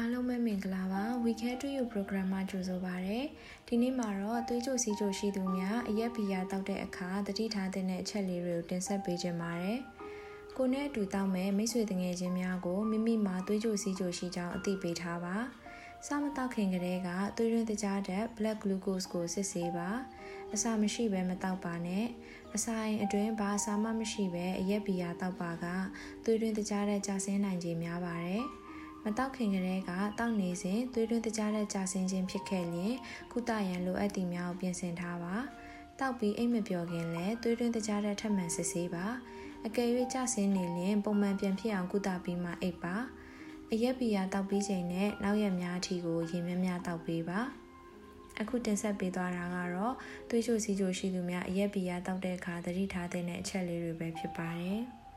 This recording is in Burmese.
အားလုံးပဲမင်္ဂလာပါ Weekend to You program မှာကြိုဆိုပါရစေ။ဒီနေ့မှာတော့သွေးကြိုစီးကြိုရှိသူများအရက်ဘီယာတောက်တဲ့အခါတတိထားတဲ့အချက်လေးတွေကိုတင်ဆက်ပေးခြင်းပါတယ်။ကိုနဲ့အတူတောက်မဲ့မိတ်ဆွေတငယ်ချင်းများကိုမိမိမှာသွေးကြိုစီးကြိုရှိကြောင်းအသိပေးထားပါ။စားမတောက်ခင်ကလေးကသွေးရင်းတကြားတဲ့ black glucose ကိုစစ်ဆေးပါ။အစာမရှိဘဲမတောက်ပါနဲ့။အစာရင်အတွင်းဘာအစာမှမရှိဘဲအရက်ဘီယာတောက်ပါကသွေးရင်းတကြားတဲ့ကြာဆင်းနိုင်ခြင်းများပါတယ်။မ တောက်ခင်ကလေးကတောက်နေစဉ်သွေးတွင်းတကြားတဲ့ကြာဆင်းခြင်းဖြစ်ခဲ့ရင်ကုသရန်လိုအပ်သည့်များကိုပြင်ဆင်ထားပါတောက်ပြီးအိတ်မပျော်ခင်လည်းသွေးတွင်းတကြားတဲ့ထပ်မံစစ်ဆေးပါအကယ်၍ကြာဆင်းနေရင်ပုံမှန်ပြန်ဖြစ်အောင်ကုသပြီးမှအိတ်ပါအရက်ပီယာတောက်ပြီးချိန်နဲ့နောက်ရက်များအထိကိုရေများများတောက်ပေးပါအခုတင်ဆက်ပေးသွားတာကတော့သွေးချိုစီချိုရှိသူများအရက်ပီယာတောက်တဲ့အခါသတိထားတဲ့အချက်လေးတွေပဲဖြစ်ပါတယ်။